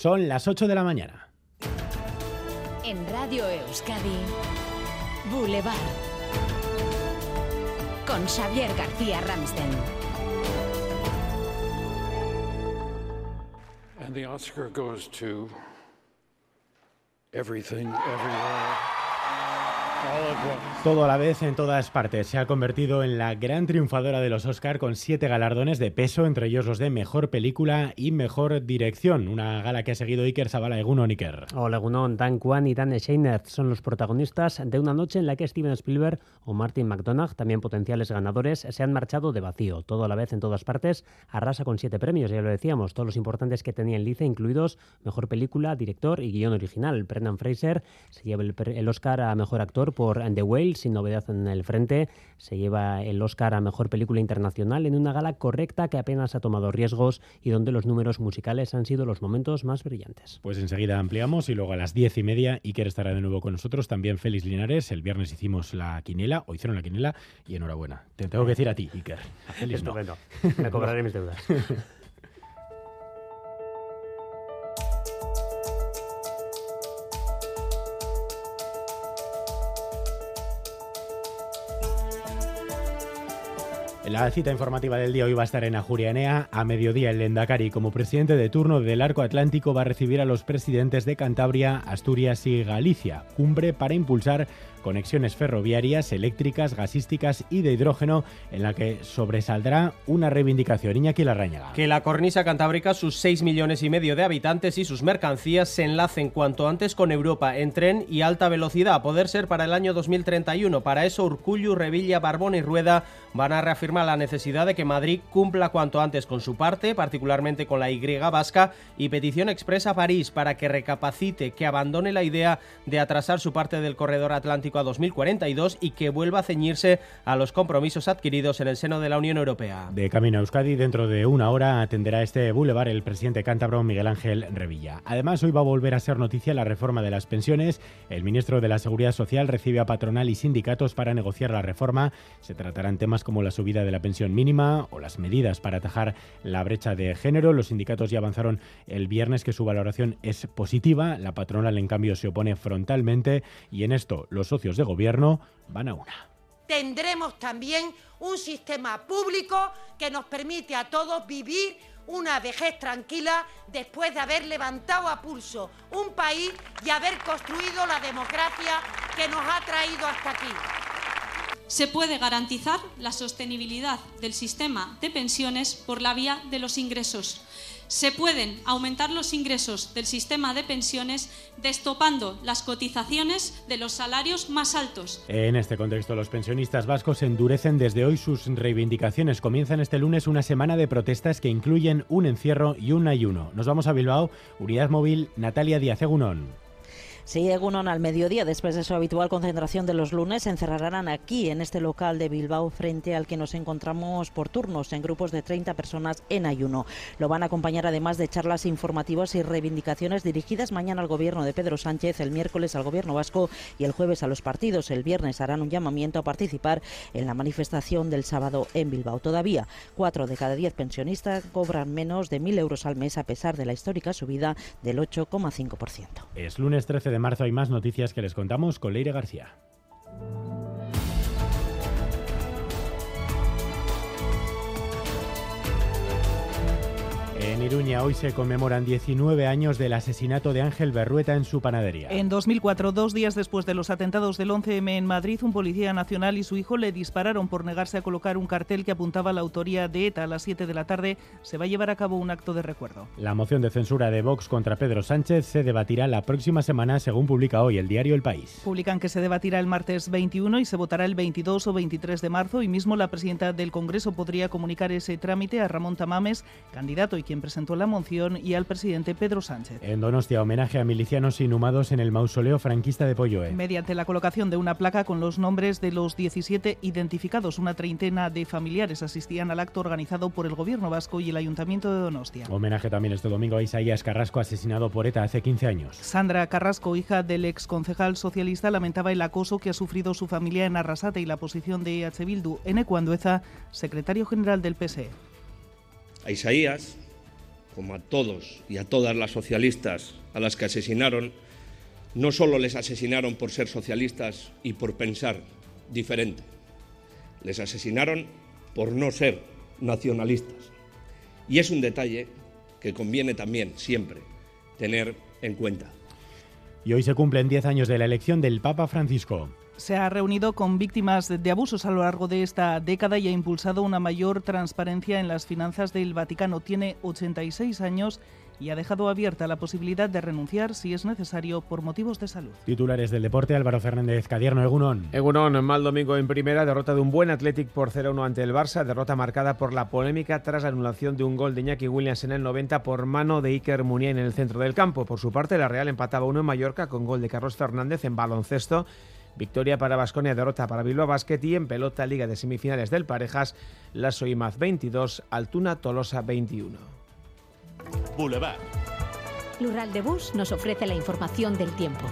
Son las 8 de la mañana. En Radio Euskadi, Boulevard. Con Xavier García Ramsten. And the Oscar goes to everything, everywhere. Todo a la vez en todas partes. Se ha convertido en la gran triunfadora de los Oscar con siete galardones de peso, entre ellos los de Mejor Película y Mejor Dirección. Una gala que ha seguido Iker Zabala Egunon Iker. Hola Egunon, Dan Kwan y Dan Scheiner son los protagonistas de una noche en la que Steven Spielberg o Martin McDonagh, también potenciales ganadores, se han marchado de vacío. Todo a la vez en todas partes. Arrasa con siete premios, ya lo decíamos, todos los importantes que tenía en lice, incluidos Mejor Película, Director y Guión Original. Brendan Fraser se lleva el Oscar a Mejor Actor por The Whale, sin novedad en el frente. Se lleva el Oscar a Mejor Película Internacional en una gala correcta que apenas ha tomado riesgos y donde los números musicales han sido los momentos más brillantes. Pues enseguida ampliamos y luego a las diez y media Iker estará de nuevo con nosotros. También Félix Linares. El viernes hicimos la quinela, o hicieron la quinela, y enhorabuena. Te tengo que decir a ti, Iker. A Félix no. Me cobraré mis deudas. La cita informativa del día hoy va a estar en Ajurianea. A mediodía, el Lendakari, como presidente de turno del Arco Atlántico, va a recibir a los presidentes de Cantabria, Asturias y Galicia. Cumbre para impulsar conexiones ferroviarias, eléctricas, gasísticas y de hidrógeno, en la que sobresaldrá una reivindicación. Iñaki Larrañaga. Que la cornisa cantábrica, sus 6 millones y medio de habitantes y sus mercancías se enlacen cuanto antes con Europa en tren y alta velocidad, a poder ser para el año 2031. Para eso, Urcullu, Revilla, Barbón y Rueda van a reafirmar la necesidad de que Madrid cumpla cuanto antes con su parte, particularmente con la Y vasca, y petición expresa a París para que recapacite, que abandone la idea de atrasar su parte del corredor atlántico a 2042 y que vuelva a ceñirse a los compromisos adquiridos en el seno de la Unión Europea. De camino a Euskadi, dentro de una hora atenderá este boulevard el presidente cántabro Miguel Ángel Revilla. Además, hoy va a volver a ser noticia la reforma de las pensiones. El ministro de la Seguridad Social recibe a patronal y sindicatos para negociar la reforma. Se tratarán temas como la subida de la pensión mínima o las medidas para atajar la brecha de género. Los sindicatos ya avanzaron el viernes que su valoración es positiva. La patronal, en cambio, se opone frontalmente y en esto los socios de gobierno van a una. Tendremos también un sistema público que nos permite a todos vivir una vejez tranquila después de haber levantado a pulso un país y haber construido la democracia que nos ha traído hasta aquí. Se puede garantizar la sostenibilidad del sistema de pensiones por la vía de los ingresos se pueden aumentar los ingresos del sistema de pensiones destopando las cotizaciones de los salarios más altos. En este contexto, los pensionistas vascos endurecen desde hoy sus reivindicaciones. Comienzan este lunes una semana de protestas que incluyen un encierro y un ayuno. Nos vamos a Bilbao, Unidad Móvil, Natalia Díaz Egunón. Sí, Egunon al mediodía, después de su habitual concentración de los lunes, se encerrarán aquí, en este local de Bilbao, frente al que nos encontramos por turnos, en grupos de 30 personas en ayuno. Lo van a acompañar además de charlas informativas y reivindicaciones dirigidas mañana al gobierno de Pedro Sánchez, el miércoles al gobierno vasco y el jueves a los partidos. El viernes harán un llamamiento a participar en la manifestación del sábado en Bilbao. Todavía, cuatro de cada diez pensionistas cobran menos de 1.000 euros al mes, a pesar de la histórica subida del 8,5%. Es lunes 13 de marzo hay más noticias que les contamos con Leire García. En Iruña hoy se conmemoran 19 años del asesinato de Ángel Berrueta en su panadería. En 2004, dos días después de los atentados del 11M en Madrid, un policía nacional y su hijo le dispararon por negarse a colocar un cartel que apuntaba a la autoría de ETA. A las 7 de la tarde se va a llevar a cabo un acto de recuerdo. La moción de censura de Vox contra Pedro Sánchez se debatirá la próxima semana, según publica hoy el diario El País. Publican que se debatirá el martes 21 y se votará el 22 o 23 de marzo y mismo la presidenta del Congreso podría comunicar ese trámite a Ramón Tamames, candidato y quien presentó la moción, y al presidente Pedro Sánchez. En Donostia, homenaje a milicianos inhumados en el mausoleo franquista de Polloe. Mediante la colocación de una placa con los nombres de los 17 identificados, una treintena de familiares asistían al acto organizado por el Gobierno vasco y el Ayuntamiento de Donostia. Homenaje también este domingo a Isaías Carrasco, asesinado por ETA hace 15 años. Sandra Carrasco, hija del ex concejal socialista, lamentaba el acoso que ha sufrido su familia en Arrasate y la posición de EH Bildu. N. Cuandueza, secretario general del PSE. A Isaías como a todos y a todas las socialistas a las que asesinaron, no solo les asesinaron por ser socialistas y por pensar diferente, les asesinaron por no ser nacionalistas. Y es un detalle que conviene también siempre tener en cuenta. Y hoy se cumplen 10 años de la elección del Papa Francisco se ha reunido con víctimas de abusos a lo largo de esta década y ha impulsado una mayor transparencia en las finanzas del Vaticano. Tiene 86 años y ha dejado abierta la posibilidad de renunciar si es necesario por motivos de salud. Titulares del deporte, Álvaro Fernández Cadierno, Egunon. Egunon, mal domingo en primera, derrota de un buen Athletic por 0-1 ante el Barça, derrota marcada por la polémica tras la anulación de un gol de Iñaki Williams en el 90 por mano de Iker Muniain en el centro del campo. Por su parte, la Real empataba uno en Mallorca con gol de Carlos Fernández en baloncesto Victoria para Basconia, derrota para Bilbao Basket y en pelota Liga de Semifinales del Parejas, la Soimaz 22, Altuna Tolosa 21. Boulevard. Lural de Bus nos ofrece la información del tiempo.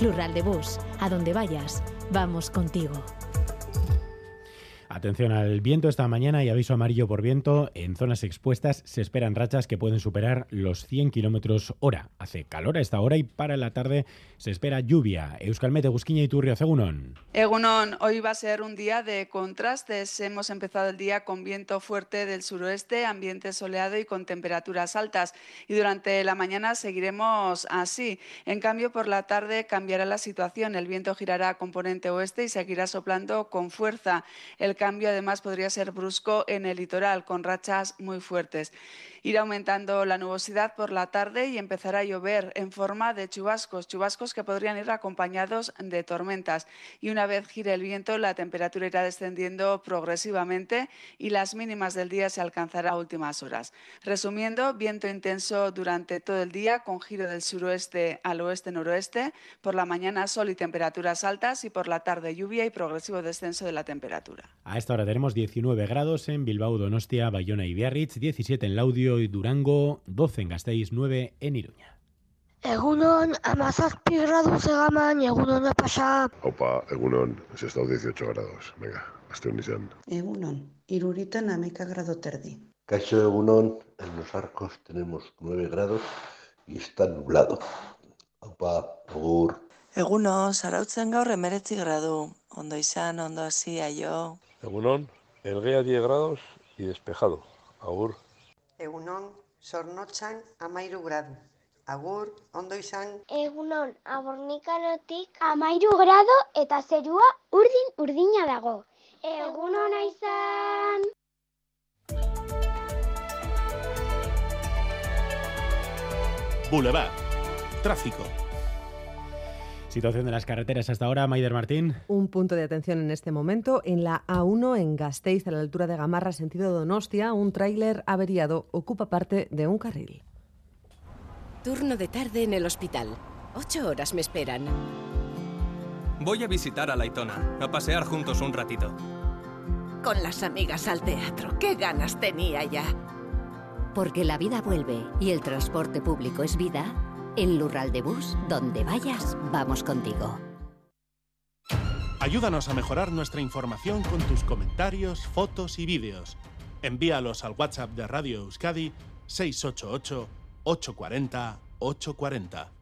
Lural de Bus, a donde vayas, vamos contigo. Atención al viento esta mañana y aviso amarillo por viento. En zonas expuestas se esperan rachas que pueden superar los 100 kilómetros hora. Hace calor a esta hora y para la tarde se espera lluvia. Euskalmete, Gusquiña y Turrio, Egunon. Egunon, hoy va a ser un día de contrastes. Hemos empezado el día con viento fuerte del suroeste, ambiente soleado y con temperaturas altas. Y durante la mañana seguiremos así. En cambio, por la tarde cambiará la situación. El viento girará a componente oeste y seguirá soplando con fuerza. El cambio además podría ser brusco en el litoral, con rachas muy fuertes. Irá aumentando la nubosidad por la tarde y empezará a llover en forma de chubascos, chubascos que podrían ir acompañados de tormentas. Y una vez gire el viento, la temperatura irá descendiendo progresivamente y las mínimas del día se alcanzarán a últimas horas. Resumiendo, viento intenso durante todo el día con giro del suroeste al oeste-noroeste, por la mañana sol y temperaturas altas y por la tarde lluvia y progresivo descenso de la temperatura. A esta hora tenemos 19 grados en Bilbao, Donostia, Bayona y Biarritz, 17 en Laudio y Durango, 12 en Gasteiz, 9 en Iruña. Egunon, amazazpi gradu segaman, egunon de pasa. Opa, egunon, es estado 18 grados. Venga, hasta un izan. Egunon, iruritan ameka grado terdi. Caixo egunon, en los arcos tenemos 9 grados y está nublado. Opa, agur. Egunon, zarautzen gaur emeretzi gradu. Ondo izan, ondo hasi, aio. Egunon, Elgea 10 grados y despejado. Agur. Egunon, Sornotzan amairu gradu. Agur, ondo izan. Egunon, abornikanotik amairu grado eta zerua urdin urdina dago. Egunon izan. Boulevard. Tráfico. Situación de las carreteras hasta ahora, Maider Martín. Un punto de atención en este momento. En la A1 en Gasteiz, a la altura de Gamarra, sentido Donostia, un tráiler averiado ocupa parte de un carril. Turno de tarde en el hospital. Ocho horas me esperan. Voy a visitar a Laitona, a pasear juntos un ratito. Con las amigas al teatro, qué ganas tenía ya. Porque la vida vuelve y el transporte público es vida. En Lural de Bus, donde vayas, vamos contigo. Ayúdanos a mejorar nuestra información con tus comentarios, fotos y vídeos. Envíalos al WhatsApp de Radio Euskadi 688 840 840.